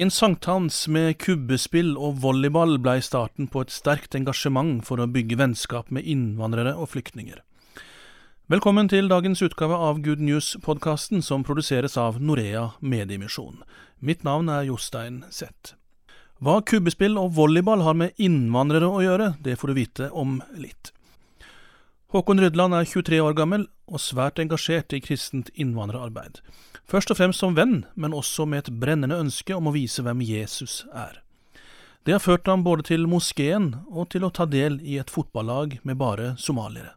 En sankthans med kubbespill og volleyball blei starten på et sterkt engasjement for å bygge vennskap med innvandrere og flyktninger. Velkommen til dagens utgave av Good News-podkasten, som produseres av Norea Mediemisjon. Mitt navn er Jostein Zett. Hva kubbespill og volleyball har med innvandrere å gjøre, det får du vite om litt. Håkon Rydland er 23 år gammel og svært engasjert i kristent innvandrerarbeid. Først og fremst som venn, men også med et brennende ønske om å vise hvem Jesus er. Det har ført ham både til moskeen og til å ta del i et fotballag med bare somaliere.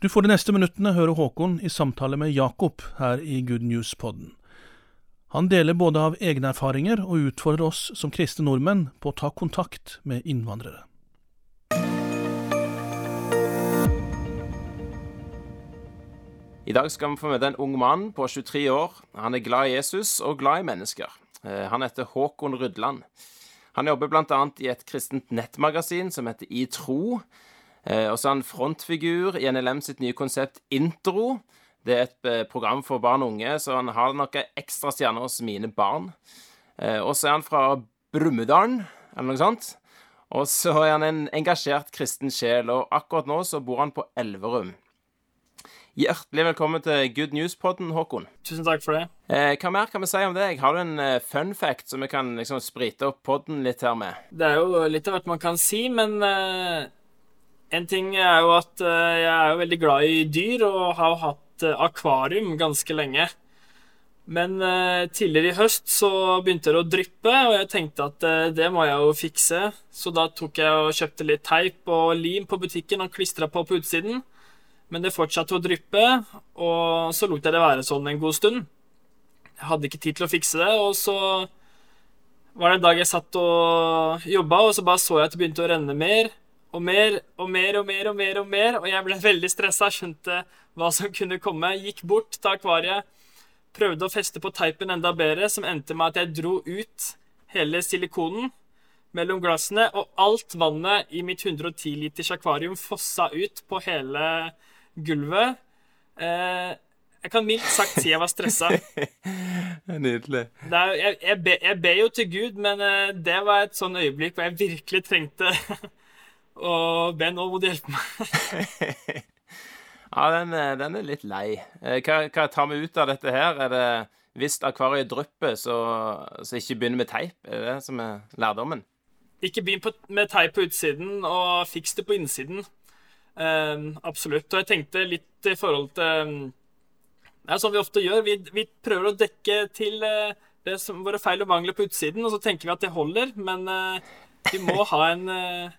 Du får de neste minuttene høre Håkon i samtale med Jakob her i Good News-podden. Han deler både av egne erfaringer og utfordrer oss som kristne nordmenn på å ta kontakt med innvandrere. I dag skal vi få møte en ung mann på 23 år. Han er glad i Jesus og glad i mennesker. Eh, han heter Håkon Rydland. Han jobber bl.a. i et kristent nettmagasin som heter I tro. Eh, og så er han frontfigur i NLM sitt nye konsept Intro. Det er et eh, program for barn og unge, så han har noen ekstra stjerner hos mine barn. Og så er han fra Brumunddalen, eller noe sånt. Og så er han en engasjert kristen sjel, og akkurat nå så bor han på Elverum. Hjertelig velkommen til Good News-podden, Håkon. Tusen takk for det. Eh, hva mer kan vi si om deg? Har du en eh, fun fact som vi kan liksom sprite opp podden litt her med? Det er jo litt av hvert man kan si, men eh, en ting er jo at eh, jeg er jo veldig glad i dyr og har hatt eh, akvarium ganske lenge. Men eh, tidligere i høst så begynte det å dryppe, og jeg tenkte at det må jeg jo fikse. Så da tok jeg og kjøpte litt teip og lim på butikken og klistra på på utsiden. Men det fortsatte å dryppe, og så lot jeg det være sånn en god stund. Jeg hadde ikke tid til å fikse det, og så var det en dag jeg satt og jobba, og så bare så jeg at det begynte å renne mer og mer og mer og mer og mer, og mer, og jeg ble veldig stressa, skjønte hva som kunne komme. Gikk bort til akvariet, prøvde å feste på teipen enda bedre, som endte med at jeg dro ut hele silikonen mellom glassene, og alt vannet i mitt 110 liters akvarium fossa ut på hele gulvet. Eh, jeg kan mildt sagt si jeg var stressa. Nydelig. Er, jeg, jeg, be, jeg, ber jo til Gud, men eh, det var et sånn øyeblikk hvor jeg virkelig trengte å be du hjelpe meg. Ja, den, eh, den, er litt lei. Eh, hva, hva, tar vi ut av dette her? Er det hvis akvariet drypper, så, så ikke begynn med teip? Er det det som er lærdommen? Ikke begynn med teip på utsiden, og fiks det på innsiden. Um, absolutt. Og jeg tenkte litt i forhold til um, Det er sånn vi ofte gjør. Vi, vi prøver å dekke til uh, det som, våre feil og mangler på utsiden, og så tenker vi at det holder, men uh, vi må ha en uh,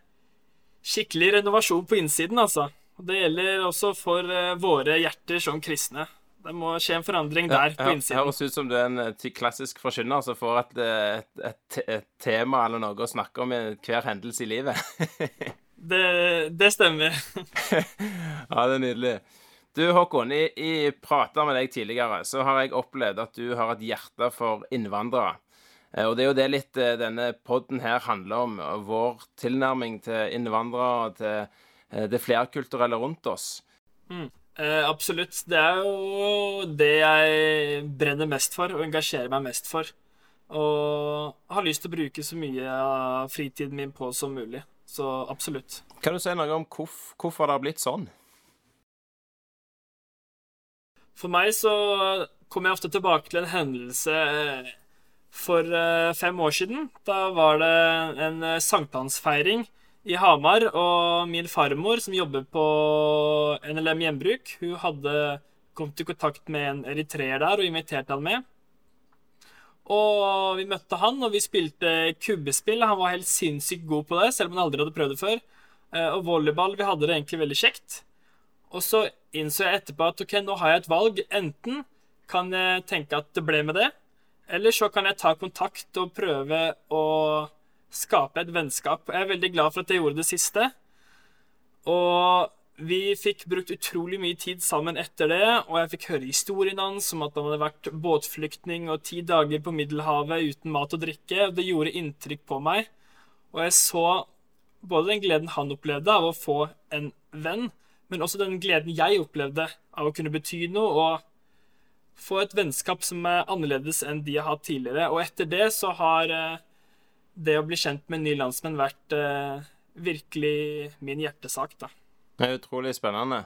skikkelig renovasjon på innsiden, altså. Og Det gjelder også for våre hjerter som kristne. Det må skje en forandring der, på innsiden. Det høres ut som du er en klassisk forkynner som får et, et, et, et, tema eller noe å snakke om i hver hendelse i livet. det, det, stemmer. ja, det er nydelig. Du Håkon, i, i prater med deg tidligere, så har jeg opplevd at du har et hjerte for innvandrere. Og det er jo det litt denne poden her handler om. Vår tilnærming til innvandrere og til Eh, det flerkulturelle rundt oss. Mm. Eh, absolutt. Det er jo det jeg brenner mest for og engasjerer meg mest for. Og har lyst til å bruke så mye av fritiden min på som mulig. Så absolutt. Kan du si noe om hvorf hvorfor det har blitt sånn? For meg så kommer jeg ofte tilbake til en hendelse eh, for eh, fem år siden. Da var det en sankthansfeiring i Hamar, og min farmor, som jobber på NLM Gjenbruk, hun hadde kommet i kontakt med en eritreer der og inviterte han med. Og vi møtte han, og vi spilte kubbespill. Han var helt sinnssykt god på det, selv om han aldri hadde prøvd det før. Eh, og volleyball. Vi hadde det egentlig veldig kjekt. Og så innså jeg etterpå at ok, nå har jeg et valg. Enten kan jeg tenke at det ble med det, eller så kan jeg ta kontakt og prøve å skape et vennskap. Jeg er veldig glad for at jeg gjorde det siste. Og vi fikk brukt utrolig mye tid sammen etter det, og jeg fikk høre historien hans om at han hadde vært båtflyktning og ti dager på Middelhavet uten mat og drikke. og Det gjorde inntrykk på meg. Og jeg så både den gleden han opplevde av å få en venn, men også den gleden jeg opplevde av å kunne bety noe og få et vennskap som er annerledes enn de jeg har hatt tidligere. Og etter det så har eh, det å bli kjent med en ny landsmenn vært eh, virkelig min hjertesak, da. Det er utrolig spennende.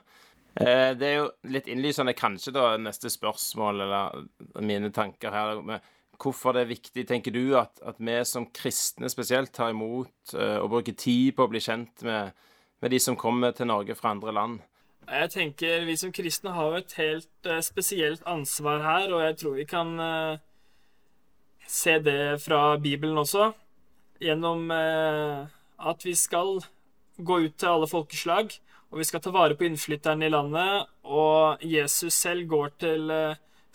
Eh, det er jo litt innlysende kanskje, da, neste spørsmål, eller mine tanker her. med Hvorfor det er viktig, tenker du, at, at vi som kristne spesielt tar imot uh, og bruker tid på å bli kjent med, med, de som kommer til Norge fra andre land? Jeg tenker Vi som kristne har jo et helt uh, spesielt ansvar her, og jeg tror vi kan se det fra Bibelen også. Gjennom at vi skal gå ut til alle folkeslag, og vi skal ta vare på innflytterne i landet. Og Jesus selv går til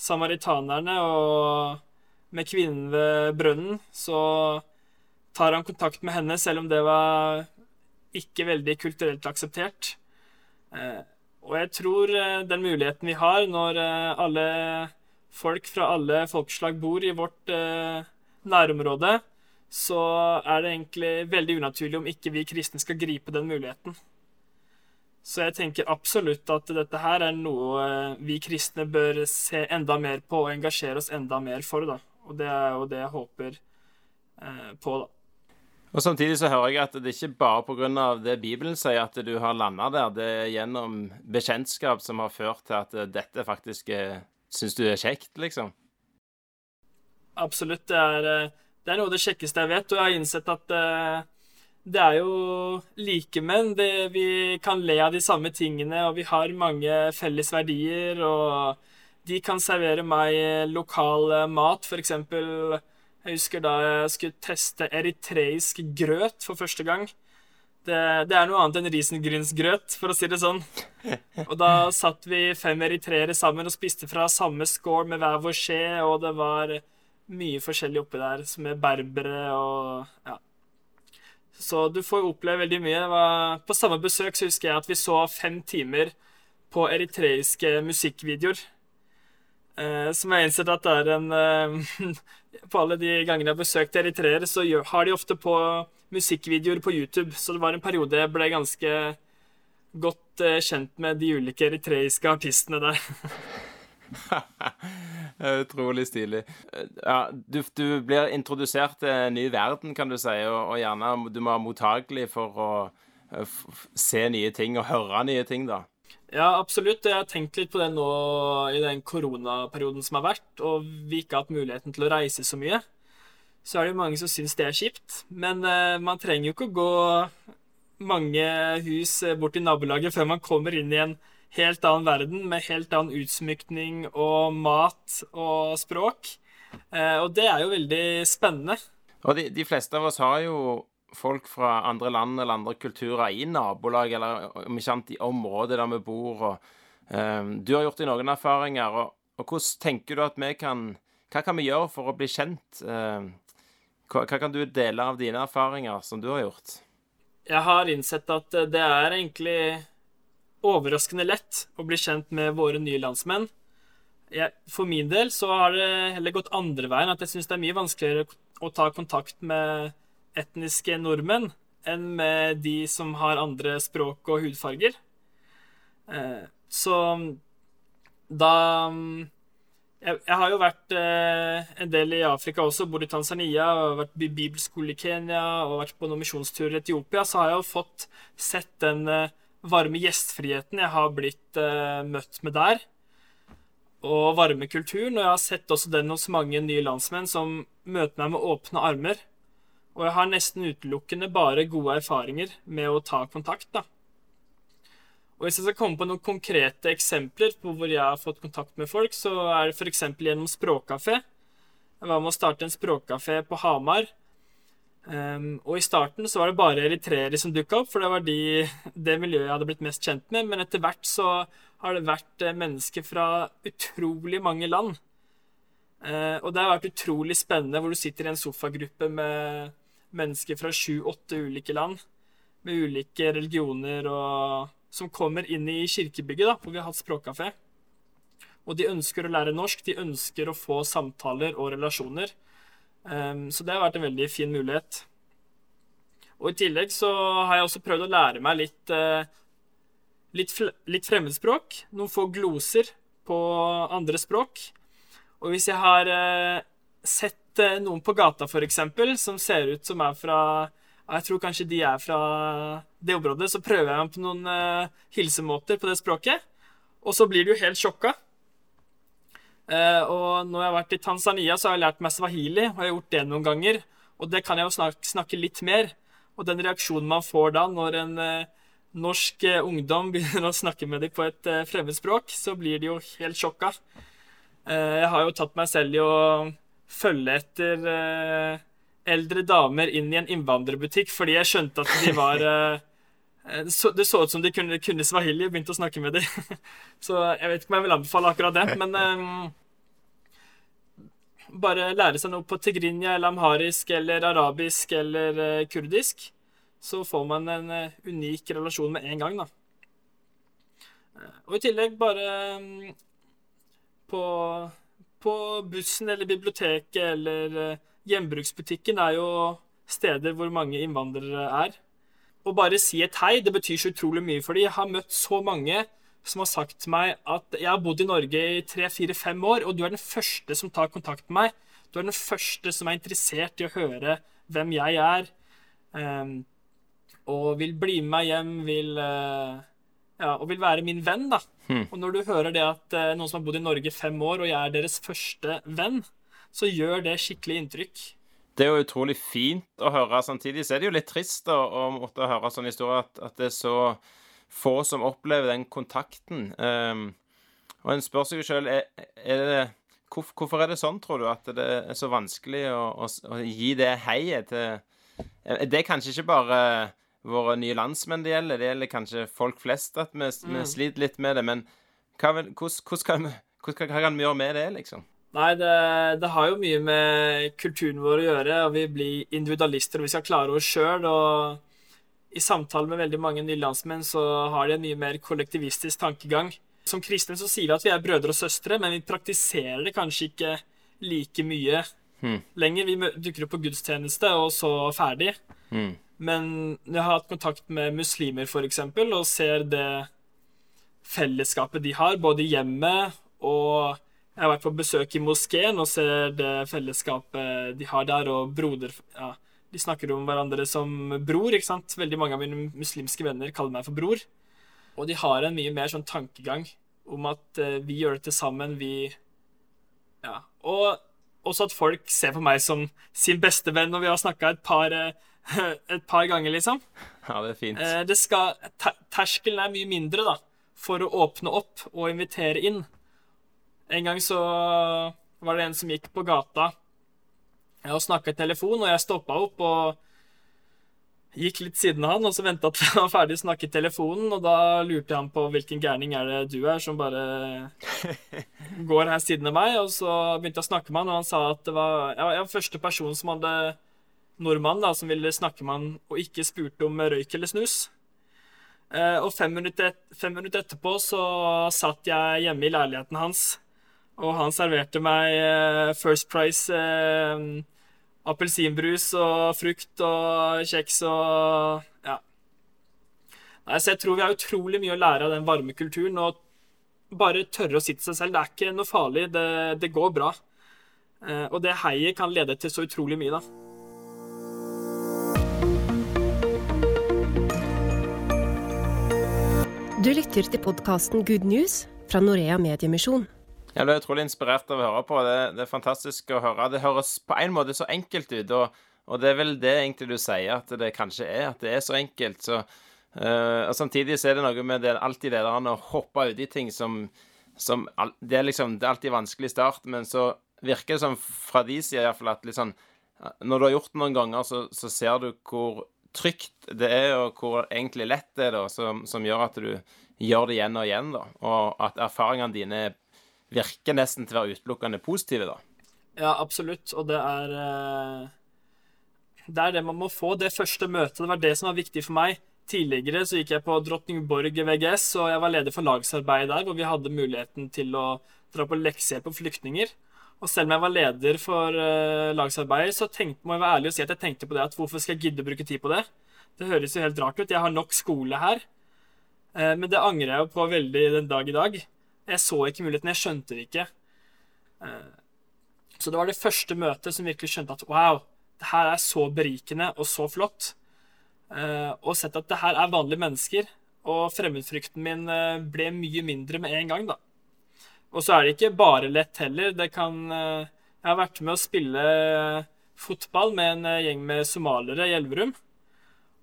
samaritanerne og med kvinnen ved brønnen, så tar han kontakt med henne, selv om det var ikke veldig kulturelt akseptert. Eh, og jeg tror eh, den muligheten vi har når eh, alle folk fra alle folkeslag bor i vårt nærområde, så er det egentlig veldig unaturlig om ikke vi kristne skal gripe den muligheten. Så jeg tenker absolutt at dette her er noe vi kristne bør se enda mer på og engasjere oss enda mer for. da. Og det er jo det jeg håper eh, på, da. Og Samtidig så hører jeg at det ikke bare pga. det Bibelen sier at du har landa der. Det er gjennom bekjentskap som har ført til at dette faktisk syns du er kjekt, liksom? Absolutt. Det er, eh, det er, noe av det kjekkeste jeg vet. Og jeg har innsett at uh, det er jo likemenn. vi kan le av de samme tingene, og vi har mange felles verdier. og de kan servere meg lokal mat, eksempel Jeg husker da jeg skulle teste eritreisk grøt for første gang. Det, det er noe annet enn risengrynsgrøt, for å si det sånn. Og da satt vi fem eritreere sammen og spiste fra samme skål med hver vår skje, og det var mye forskjellig oppi der, som med berbere og ja. Så du får oppleve veldig mye. på samme besøk så husker jeg at vi så fem timer på eritreiske musikkvideoer. Uh, som jeg har innsett at det er en uh, På alle de gangene jeg har besøkt eritreere, så har de ofte på musikkvideoer på YouTube. Så det var en periode jeg ble ganske godt uh, kjent med de ulike eritreiske artistene der. Utrolig stilig. Ja, du, du, blir introdusert til en ny verden, kan du si, og, og gjerne du må være mottagelig for å se nye ting og høre nye ting, da. Ja, absolutt. Jeg har tenkt litt på det nå i den koronaperioden som har vært, og vi ikke har hatt muligheten til å reise så mye. Så er det jo mange som syns det er kjipt. Men uh, man trenger jo ikke å gå mange hus eh, bort i nabolaget før man kommer inn i en helt annen verden med helt annen utsmykning og mat og språk. Uh, og det er jo veldig spennende. Og de, de fleste av oss har jo folk fra andre land eller andre kulturer i nabolag, eller om ikke annet i området der vi bor. Og, um, du har gjort deg noen erfaringer, og, og, hvordan tenker du at vi kan Hva kan vi gjøre for å bli kjent? Uh, hva, hva, kan du dele av dine erfaringer som du har gjort? Jeg har innsett at det er egentlig overraskende lett å bli kjent med våre nye landsmenn. Jeg, for min del så har det heller gått andre veien, at jeg syns det er mye vanskeligere å ta kontakt med etniske nordmenn enn med de som har andre språk og hudfarger. Eh, så da jeg, jeg, har jo vært eh, en del i Afrika også, bodd i Tanzania, og vært i bibelskole i Kenya og vært på noen misjonsturer i Etiopia, så har jeg jo fått sett den eh, varme gjestfriheten jeg har blitt eh, møtt med der. Og varme kulturen. Og jeg har sett også den hos mange nye landsmenn som møter meg med åpne armer og jeg har nesten utelukkende bare gode erfaringer med å ta kontakt, da. Og hvis jeg skal komme på noen konkrete eksempler på hvor jeg har fått kontakt med folk, så er det f.eks. gjennom språkkafé. Jeg var med å starte en språkkafé på Hamar. Um, og i starten så var det bare eritreere som dukka opp, for det var de, det miljøet jeg hadde blitt mest kjent med. Men etter hvert så har det vært eh, mennesker fra utrolig mange land. Uh, og det har vært utrolig spennende hvor du sitter i en sofagruppe med mennesker fra sju-åtte ulike land med ulike religioner og som kommer inn i kirkebygget, da, hvor vi har hatt språkkafé. Og de ønsker å lære norsk, de ønsker å få samtaler og relasjoner. Um, så det har vært en veldig fin mulighet. Og i tillegg så har jeg også prøvd å lære meg litt, uh, litt, litt fremmedspråk. Noen få gloser på andre språk. Og hvis jeg har uh, sett uh, noen på gata, eksempel, som ser ut som er fra jeg tror kanskje de er fra det området. Så prøver jeg meg på noen hilsemåter på det språket, og så blir du helt sjokka. Uh, og når jeg har vært i Tanzania, så har jeg lært meg swahili, og jeg har gjort det noen ganger. Og det kan jeg jo snakke, snakke litt mer. Og den reaksjonen man får da når en uh, norsk ungdom begynner å snakke med dem på et fremmed språk, så blir de jo helt sjokka. jeg har jo tatt meg selv i å følge etter eldre damer inn i en innvandrerbutikk fordi jeg skjønte at de var det, så, det så ut som de kunne, kunne swahili begynte å snakke med dem. så jeg vet ikke om jeg vil anbefale akkurat det, men bare lære seg noe på tigrinja eller amharisk eller arabisk eller uh, kurdisk, så får man en uh, unik relasjon med en gang, da. Og i tillegg bare um, på, på bussen eller biblioteket eller hjembruksbutikken er jo steder hvor mange innvandrere er. Å bare si et hei, det betyr så utrolig mye for. Jeg har møtt så mange som har sagt til meg at jeg har bodd i Norge i tre, fire, fem år, og du er den første som tar kontakt med meg. Du er den første som er interessert i å høre hvem jeg er, um, og vil bli med meg hjem, vil uh, ja, og vil være min venn, da. Hmm. Og når du hører det at uh, noen som har bodd i Norge fem år, og jeg er deres første venn, så gjør det skikkelig inntrykk. Det er jo utrolig fint å høre. Samtidig så er det jo litt trist å, å måtte høre sånn historie at, at, det er så få som opplever den kontakten. Um, og en spør seg jo sjøl hvor, Hvorfor er det sånn, tror du, at det er så vanskelig å, å, å gi det heiet til Det er kanskje ikke bare våre nye landsmenn det gjelder, det gjelder kanskje folk flest at vi, mm. vi sliter litt med det. Men hva, hvordan, hvordan, hva kan vi gjøre med det, liksom? Nei, det, det, har jo mye med kulturen vår å gjøre, og vi blir individualister, og vi skal klare oss sjøl. Og i samtale med veldig mange nylandsmenn så har de en mye mer kollektivistisk tankegang. Som kristne så sier vi at vi er brødre og søstre, men vi praktiserer det kanskje ikke like mye mm. lenger. Vi dukker opp på gudstjeneste, og så ferdig. Mm. Men jeg har hatt kontakt med muslimer, eksempel, og ser det fellesskapet de har, både i hjemmet og jeg har vært på besøk i moskeen og ser det fellesskapet de har der, og broder ja, De snakker om hverandre som bror, ikke sant? Veldig mange av mine muslimske venner kaller meg for bror. Og de har en mye mer sånn tankegang om at uh, vi gjør det til sammen, vi Ja. Og også at folk ser på meg som sin beste venn, når vi har snakka et, uh, et par ganger, liksom. Ja, det er fint. Uh, det skal, terskelen er mye mindre, da, for å åpne opp og invitere inn. En gang så var det en som gikk på gata og snakka i telefon, og jeg stoppa opp og gikk litt siden av han, og så venta til han var ferdig å snakke i telefonen, og da lurte jeg han på hvilken gærning er det du er som bare går her siden av meg, og så begynte jeg å snakke med han, og han sa at det var jeg var første person som hadde nordmann da, som ville snakke med han og ikke spurte om røyk eller snus. Eh, og fem minutter, et, fem minutter etterpå så satt jeg hjemme i leiligheten hans og han serverte meg uh, First Price uh, appelsinbrus og frukt og kjeks og ja. Nei, så jeg tror vi har utrolig mye å lære av den varme kulturen. Og bare tørre å sitte seg selv. Det er ikke noe farlig. Det, det går bra. Uh, og det heiet kan lede til så utrolig mye, da. Du lytter til podkasten Good News fra Norea Mediemisjon. Jeg ble utrolig inspirert av å høre på. Det, det, er fantastisk å høre. Det høres på en måte så enkelt ut, og, og det er vel det egentlig du sier at det kanskje er. At det er så enkelt. Så, uh, og Samtidig så er det noe med det alltid det der å hoppe uti ting som, som det, er liksom, det er alltid vanskelig i start, men så virker det som fra de side iallfall at liksom, når du har gjort det noen ganger, så, så, ser du hvor trygt det er, og hvor egentlig lett det er, da, som, som gjør at du gjør det igjen og igjen, da. Og at erfaringene dine er virker nesten til å være utelukkende positive, da. Ja, absolutt. Og det er eh, det er det man må få. Det første møtet, det var det som var viktig for meg. Tidligere så gikk jeg på Drottningborg VGS, og jeg var leder for lagsarbeid der, hvor vi hadde muligheten til å dra på leksehjelp for flyktninger. Og selv om jeg var leder for uh, så tenkte, må jeg være ærlig og si at jeg tenkte på det at hvorfor skal jeg gidde å bruke tid på det? Det høres jo helt rart ut. Jeg har nok skole her. Uh, men det angrer jeg jo på veldig den dag i dag. Jeg så ikke muligheten. Jeg skjønte det ikke. Uh, så det var det første møtet som virkelig skjønte at wow, det her er så berikende og så flott. og sett at det her er vanlige mennesker. Og fremmedfrykten min ble mye mindre med en gang, da. Og så er det ikke bare lett heller. Det kan eh, Jeg har vært med å spille fotball med en eh, gjeng med somaliere i Elverum.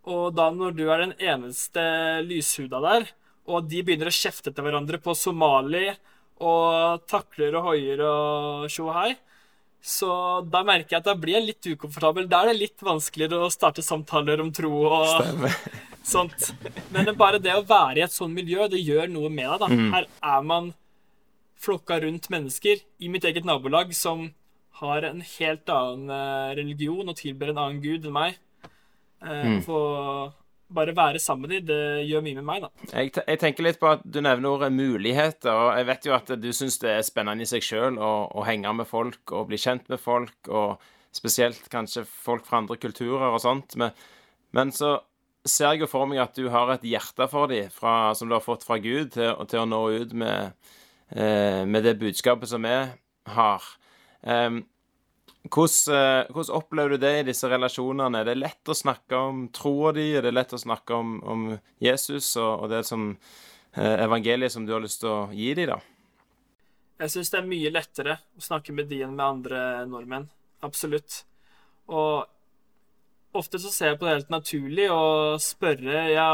Og da når du er den eneste lyshuda der, og de begynner å kjefte til hverandre på somali og takler og hoier og tjo hei, så da merker jeg at da blir jeg litt ukomfortabel. Da er det litt vanskeligere å starte samtaler om tro og Stemmer. sånt. Men bare det å være i et sånt miljø, det gjør noe med deg, da. Mm. Her er man flokka rundt mennesker i mitt eget nabolag som har en helt annen eh, religion og tilber en annen gud enn meg. Eh, mm. Få bare være sammen med dem, det gjør mye med meg, da. Jeg, jeg, tenker litt på at du nevner ordet muligheter, og jeg vet jo at du syns det er spennende i seg sjøl å, å, henge med folk og bli kjent med folk, og spesielt kanskje folk fra andre kulturer og sånt. Men, men så ser jeg jo for meg at du har et hjerte for dem, som du har fått fra Gud, til, til å nå ut med Eh, med det budskapet som vi har. Hvordan, eh, hvordan, opplever du det i disse relasjonene? Er det lett å snakke om troa di? Er det lett å snakke om, om Jesus og, og, det som eh, evangeliet som du har lyst til å gi dem, da? Jeg syns det er mye lettere å snakke med de enn med andre nordmenn. Absolutt. Og ofte så ser jeg på det helt naturlig å spørre ja,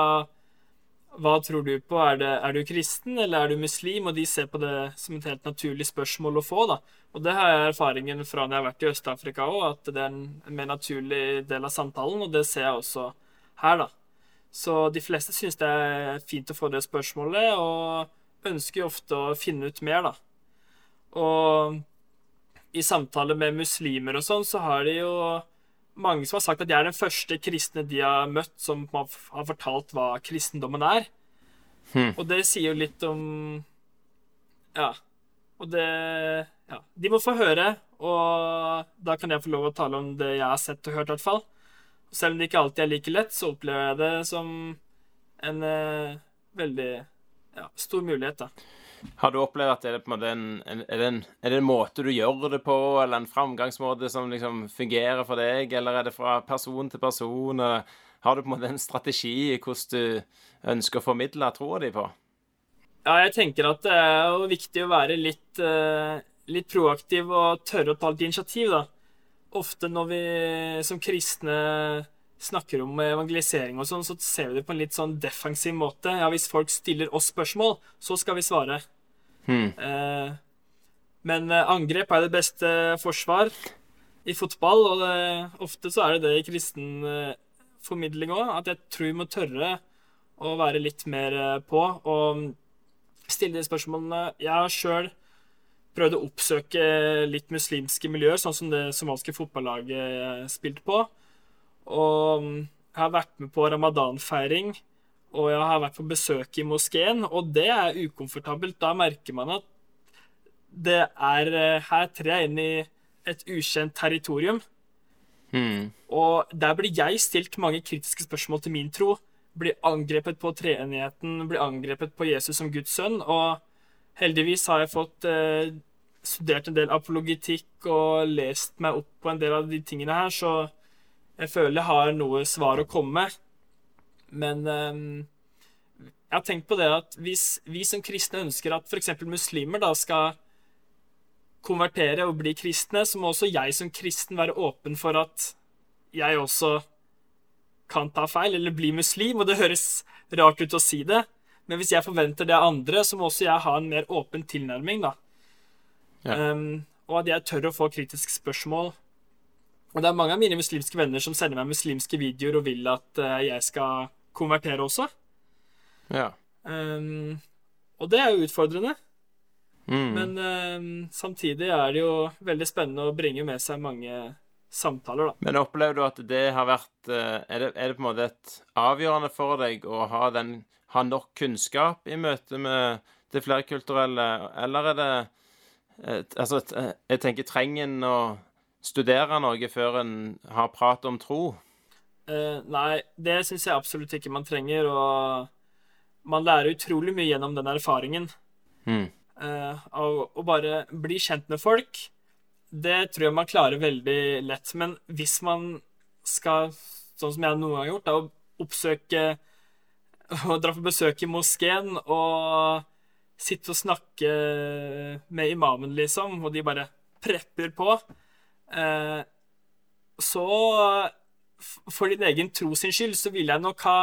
hva tror du på? Er, det, er, du kristen, eller er du muslim? Og de ser på det som et helt naturlig spørsmål å få. da. Og det har jeg erfaringen fra når jeg har vært i Øst-Afrika òg, at det er en, mer naturlig del av samtalen, og det ser jeg også her, da. Så de fleste syns det er fint å få det spørsmålet, og ønsker ofte å finne ut mer, da. Og i samtaler med muslimer og sånn, så har de jo mange som har sagt at jeg er den første kristne de har møtt som har fortalt hva kristendommen er. Hmm. Og det sier jo litt om Ja. Og det Ja. De må få høre, og da kan jeg få lov å tale om det jeg har sett og hørt, i hvert fall. Selv om det ikke alltid er like lett, så opplever jeg det som en eh, veldig ja, stor mulighet, da. Har du opplevd at det er, på en, en, er, det en, er det en måte du gjør det på, eller en framgangsmåte som liksom fungerer for deg, eller er det fra person til person? Har du på en måte en strategi i hvordan du ønsker å formidle troa di på? Ja, jeg tenker at det er jo viktig å være litt, uh, litt proaktiv og tørre å ta litt initiativ, da. Ofte når vi som kristne snakker om evangelisering og sånn, så ser vi det på en litt sånn defensiv måte. Ja, hvis folk stiller oss spørsmål, så skal vi svare. Hmm. Eh, men eh, angrep er det beste forsvar i fotball, og det, ofte så er det det i kristen eh, formidling òg. At jeg tror vi må tørre å være litt mer på og stille de spørsmålene. Jeg har sjøl prøvd å oppsøke litt muslimske miljøer, sånn som det somaliske fotballaget spilte på. Og jeg har vært med på ramadanfeiring, og jeg har vært på besøk i moskeen, og det er ukomfortabelt. Da merker man at det er eh, Her trer jeg inn i et ukjent territorium. Mm. Og der blir jeg stilt mange kritiske spørsmål til min tro. Blir angrepet på treenigheten, blir angrepet på Jesus som Guds sønn. Og heldigvis har jeg fått eh, studert en del apologitikk og lest meg opp på en del av de tingene her, så jeg føler jeg har noe svar å komme med. Men um, jeg har tenkt på det at hvis vi som kristne ønsker at f.eks. muslimer da skal konvertere og bli kristne, så må også jeg som kristen være åpen for at jeg også kan ta feil eller bli muslim. Og det høres rart ut å si det, men hvis jeg forventer det av andre, så må også jeg ha en mer åpen tilnærming, da. Ja. Um, og at jeg tør å få kritiske spørsmål og det er mange av mine muslimske venner som sender meg muslimske videoer og vil at uh, jeg skal konvertere også. Ja. Um, og det er jo utfordrende. Mm. Men um, samtidig er det jo veldig spennende å bringe med seg mange samtaler, da. Men opplever du at det har vært eh, er det, er det på en måte et avgjørende for deg å ha, den, ha nok kunnskap i møte med det flerkulturelle, eller er det et, Altså, et, jeg tenker, trenger en å studere noe før en har prat om tro? Eh, nei, det syns jeg absolutt ikke man trenger, og man lærer utrolig mye gjennom den erfaringen. Mm. Uh, og, å bare bli kjent med folk, det tror jeg man klarer veldig lett. Men hvis man skal, sånn som jeg noen gang har gjort, da, oppsøke og dra på besøk i moskeen og sitte og snakke med imamen, liksom, og de bare prepper på, uh, så for din egen tro sin skyld, så ville jeg nok ha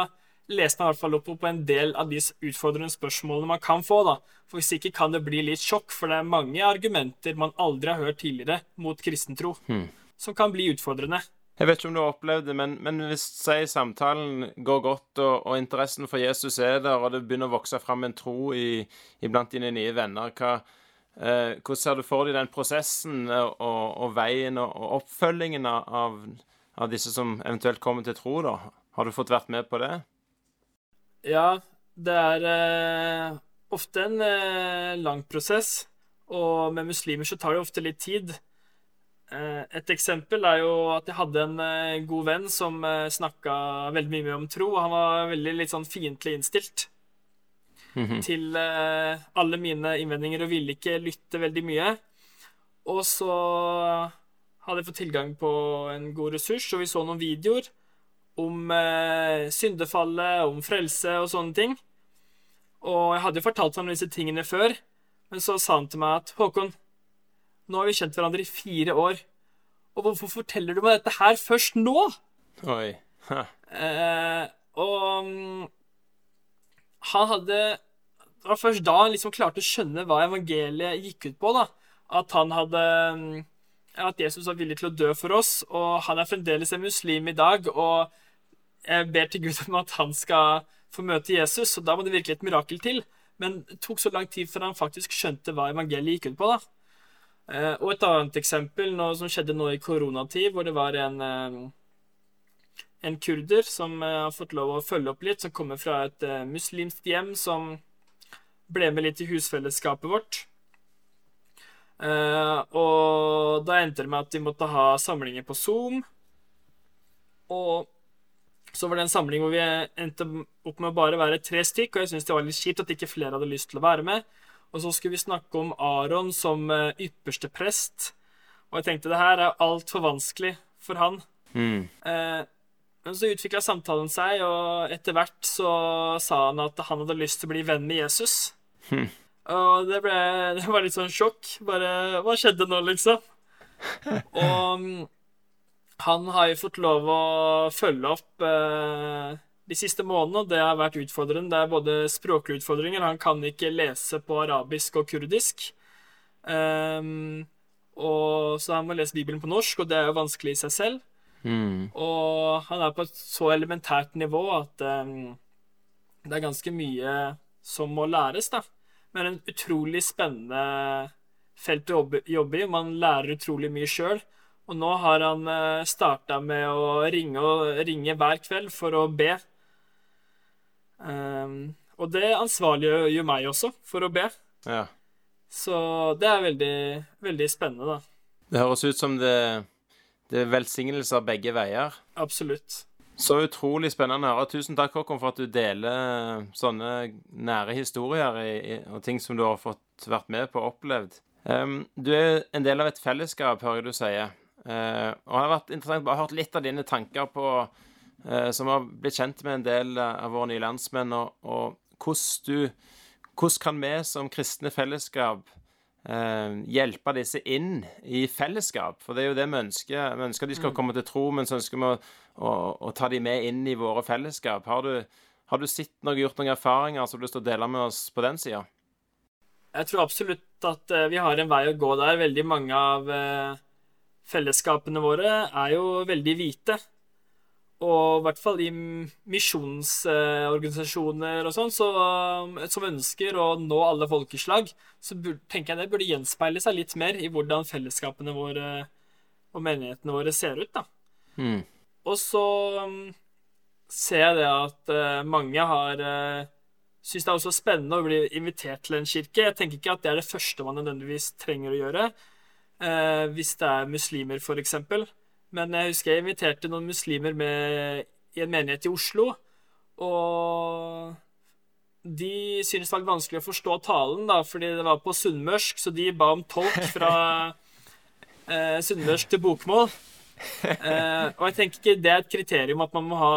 lest meg i hvert fall opp på en del av de utfordrende spørsmålene man kan få. da. For Hvis ikke kan det bli litt sjokk, for det er mange argumenter man aldri har hørt tidligere mot kristentro, Hmm. som kan bli utfordrende. Jeg vet ikke om du har opplevd det, men, men hvis si, samtalen går godt, og, og, interessen for Jesus er der, og det begynner å vokse fram en tro i, iblant dine nye venner, hva, eh, hvordan ser du for deg den prosessen og, og veien og, og oppfølgingen av, av, disse som eventuelt kommer til tro? da? Har du fått vært med på det? Ja, det er eh, ofte en eh, lang prosess, og med muslimer så tar det ofte litt tid. Eh, et eksempel er jo at jeg hadde en eh, god venn som eh, snakka veldig mye om tro, og han var veldig litt sånn fiendtlig innstilt Mhm. til eh, alle mine innvendinger og ville ikke lytte veldig mye. Og så hadde fått tilgang på en god ressurs, og vi så noen videoer om eh, syndefallet, om frelse og sånne ting. Og jeg hadde jo fortalt ham disse tingene før, men så sa han til meg at Håkon, nå har vi kjent hverandre i fire år, og hvorfor forteller du meg dette her først nå? Oi. Eh, og han hadde Det var først da han liksom klarte å skjønne hva evangeliet gikk ut på. da. At han hadde At Jesus var villig til å dø for oss, og han er fremdeles en muslim i dag. Og jeg ber til Gud om at han skal få møte Jesus, og da må det virkelig et mirakel til. Men det tok så lang tid før han faktisk skjønte hva evangeliet gikk ut på. da. Eh, og et annet eksempel noe som skjedde nå i koronatid, hvor det var en eh, en kurder som eh, har fått lov å følge opp litt, som kommer fra et muslimsk hjem, som ble med litt i husfellesskapet vårt. Eh, og da endte det med at de måtte ha samlinger på Zoom. Og så var det en samling hvor vi endte opp med å bare være tre stykk, og jeg syntes det var litt kjipt at ikke flere hadde lyst til å være med. Og så skulle vi snakke om Aron som eh, ypperste prest, og jeg tenkte det her er altfor vanskelig for han. Mm. Uh, men så utvikla samtalen seg, og etter hvert så sa han at han hadde lyst til å bli venn med Jesus. Hm. Og det, ble, det var litt sånn sjokk. Bare Hva skjedde nå, liksom? og mm, han har jo fått lov å følge opp eh, de siste månedene, og det har vært utfordrende. Det er både språklige utfordringer, han kan ikke lese på arabisk og kurdisk. Um, og så han må lese Bibelen på norsk, og det er jo vanskelig i seg selv. Mm. Og han er på et så elementært nivå at um, det er ganske mye som må læres, da. Men en utrolig spennende felt å jobbe, jobbe i. Man lærer utrolig mye sjøl. Og nå har han uh, starta med å ringe, ringe hver kveld for å be. Um, og det ansvarliggjør meg også for å be. Ja. Så det er veldig, veldig spennende, da. Det høres ut som det, det er velsignelser begge veier. Absolutt. Så utrolig spennende å høre. Tusen takk, Håkon, for at du deler sånne nære historier i, i, og ting som du har fått vært med på og opplevd. Um, du er en del av et fellesskap, hører jeg du sier. Uh, og det har vært interessant bare hørt litt av dine tanker på uh, Som har blitt kjent med en del av våre nye landsmenn, og, og hvordan du Hvordan kan vi som kristne fellesskap uh, hjelpe disse inn i fellesskap? For det er jo det vi ønsker. Vi ønsker de skal komme til tro, men så ønsker vi å å, å ta de med inn i våre fellesskap. Har du, har du sett noe, gjort noen erfaringer som du har lyst til å dele med oss på den sida? Jeg tror absolutt at eh, vi har en vei å gå der. Veldig mange av eh, fellesskapene våre er jo veldig hvite. Og i hvert fall i misjonsorganisasjoner og sånn, så, som ønsker å nå alle folkeslag, så tenker jeg det burde gjenspeile seg litt mer i hvordan fellesskapene våre og menighetene våre ser ut, da. Mm. Og så um, ser jeg det at eh, mange har uh, Syns det er også spennende å bli invitert til en kirke. Jeg tenker ikke at det er det første man nødvendigvis trenger å gjøre. eh, hvis det er muslimer, for eksempel. Men jeg husker jeg inviterte noen muslimer med i en menighet i Oslo. Og de syntes det var vanskelig å forstå talen, da, fordi det var på sunnmørsk, så de ba om tolk fra eh, sunnmørsk til bokmål. Eh, og jeg tenker ikke det er et kriterium at man må ha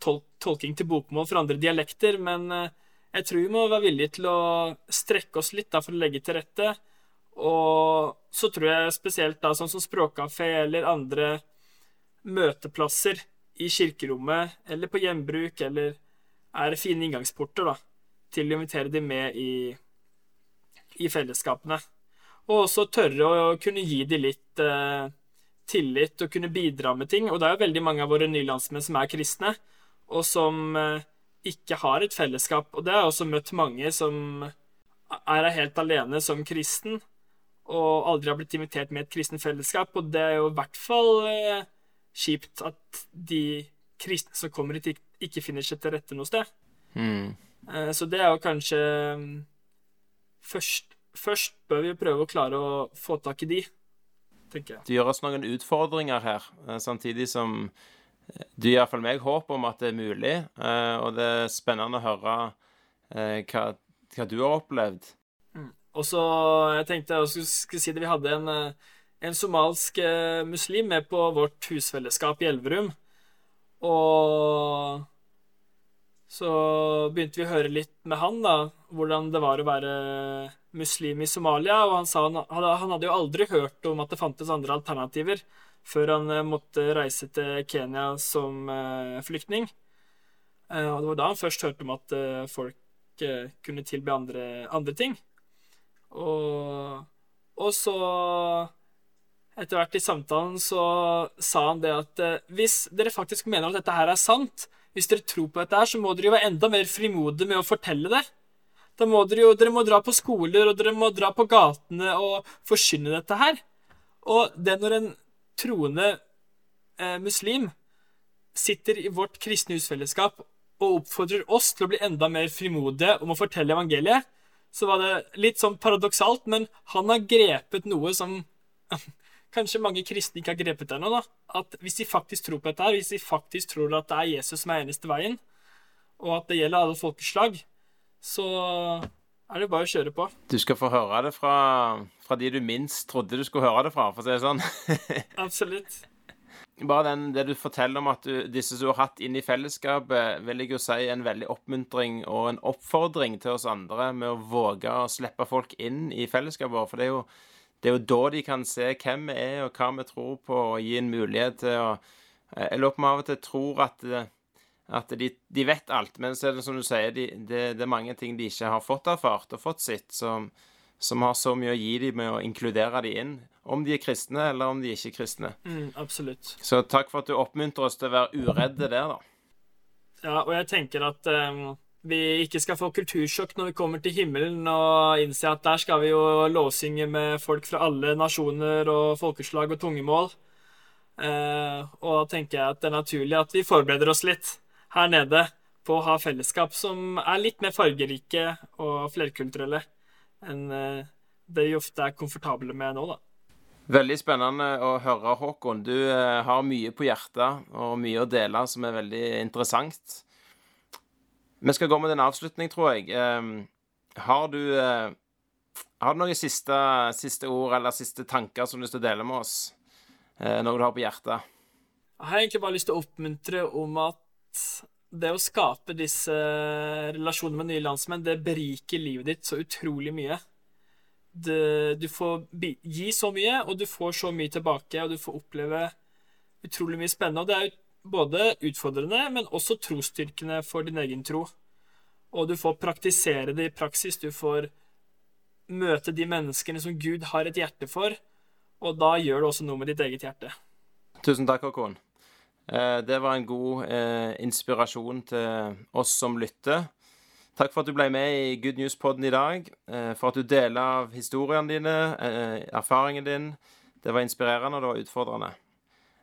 tol tolking til bokmål for andre dialekter, men eh, jeg tror vi må være villige til å strekke oss litt da, for å legge til rette. Og så tror jeg spesielt da, sånn som Språkkafé eller andre møteplasser i kirkerommet eller på gjenbruk eller er fine inngangsporter da, til å invitere dem med i, i fellesskapene. Og også tørre å kunne gi dem litt eh, tillit og kunne bidra med ting. Og det er jo veldig mange av våre nylandsmenn som er kristne, og som eh, ikke har et fellesskap. Og det har jeg også møtt mange som er helt alene som kristen, og aldri har blitt invitert med et kristent fellesskap. Og det er jo i hvert fall eh, kjipt at de kristne som kommer hit, ikke- ikke finner seg til rette noe sted. Mm. Eh, Så det er jo kanskje mm, først, først bør vi prøve å klare å få tak i de, tenker jeg. Det oss noen utfordringer her, eh, samtidig som du det gir iallfall meg håp om at det er mulig. eh, Og det er spennende å høre eh, hva, hva du har opplevd. Og så jeg tenkte jeg skulle, skulle si det, vi hadde en, eh, en somalsk eh, muslim med på vårt husfellesskap i Elverum. Og så begynte vi å høre litt med han, da, hvordan det var å være muslim i Somalia. Og han sa han han hadde jo aldri hørt om at det fantes andre alternativer før han eh, måtte reise til Kenya som eh, flyktning. Og det var da han først hørte om at folk kunne tilby andre, andre ting. Og, og så Etter hvert i samtalen så sa han det at eh, hvis dere faktisk mener at dette her er sant, hvis dere tror på dette her, så må dere jo være enda mer frimodige med å fortelle det. Da må dere jo dere må dra på skoler, og dere må dra på gatene og forkynne dette her. Og det når en troende eh, muslim sitter i vårt kristne husfellesskap og oppfordrer oss til å bli enda mer frimodige om å fortelle evangeliet, så var det litt sånn paradoksalt, men han har grepet noe som kanskje mange kristne ikke har grepet ennå. da. At hvis de faktisk tror på dette, her, hvis de faktisk tror at det er Jesus som er eneste veien, og at det gjelder alle folkeslag, så er det bare å kjøre på. Du skal få høre det fra, fra de du minst trodde du skulle høre det fra, for å si det sånn. Absolutt. Bare den, det du forteller om at du, disse du har hatt inn i fellesskapet, vil jeg jo si en veldig oppmuntring og en oppfordring til oss andre med å våge å slippe folk inn i fellesskapet vårt. For det er jo, det er jo da de kan se hvem vi er, og hva vi tror på, og gi en mulighet til å Jeg lurer på om av og til tror at, at de, de vet alt, men så er det som du sier, de, det, det er mange ting de ikke har fått erfart og fått sitt, som, som har så mye å gi dem med å inkludere dem inn. Om de er kristne, eller om de ikke er kristne. Mm, absolutt. Så takk for at du oppmuntrer oss til å være uredde der, da. Ja, og jeg tenker at um, vi ikke skal få kultursjokk når vi kommer til himmelen og innse at der skal vi jo lovsynge med folk fra alle nasjoner og folkeslag og tungemål. Eh, og da tenker jeg at det er naturlig at vi forbereder oss litt her nede på å ha fellesskap som er litt mer fargerike og flerkulturelle enn eh, det jeg ofte er komfortable med nå, da. Veldig spennende å høre, Håkon. Du eh, har mye på hjertet og mye å dele som er veldig interessant. Vi skal gå med en avslutning, tror jeg. Eh, har du eh, Har du noen siste, siste ord eller siste tanker som du har lyst til å dele med oss? Noe du har på hjertet? Jeg har egentlig bare lyst til å oppmuntre om at det å skape disse relasjonene med nye landsmenn, det beriker livet ditt så utrolig mye. Det, du får gi så mye, og du får så mye tilbake, og du får oppleve utrolig mye spennende. Og det er både utfordrende, men også trosstyrkende for din egen tro. Og du får praktisere det i praksis. Du får møte de menneskene som Gud har et hjerte for, og da gjør det også noe med ditt eget hjerte. Tusen takk, Håkon. Eh, det var en god eh, inspirasjon til oss som lytter. Takk for at du ble med i Good News-podden i dag. eh, For at du deler av historiene dine, erfaringen din. Det var inspirerende, og det var utfordrende.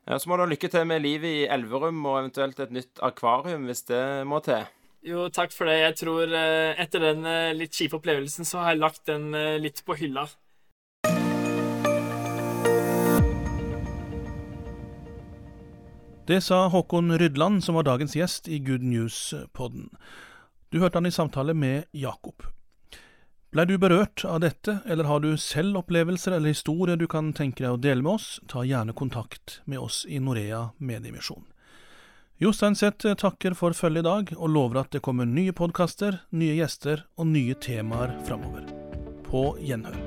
Så må du ha lykke til med livet i Elverum, og eventuelt et nytt akvarium hvis det må til. Jo, takk for det. Jeg tror etter den litt kjipe opplevelsen, så har jeg lagt den litt på hylla. Det sa Håkon Rydland, som var dagens gjest i Good News-podden. Du hørte han i samtale med Jakob. Blei du berørt av dette, eller har du selv opplevelser eller historier du kan tenke deg å dele med oss, ta gjerne kontakt med oss i Norea Mediemisjon. Jostein Seth takker for følget i dag, og lover at det kommer nye podkaster, nye gjester og nye temaer framover. På gjenhør.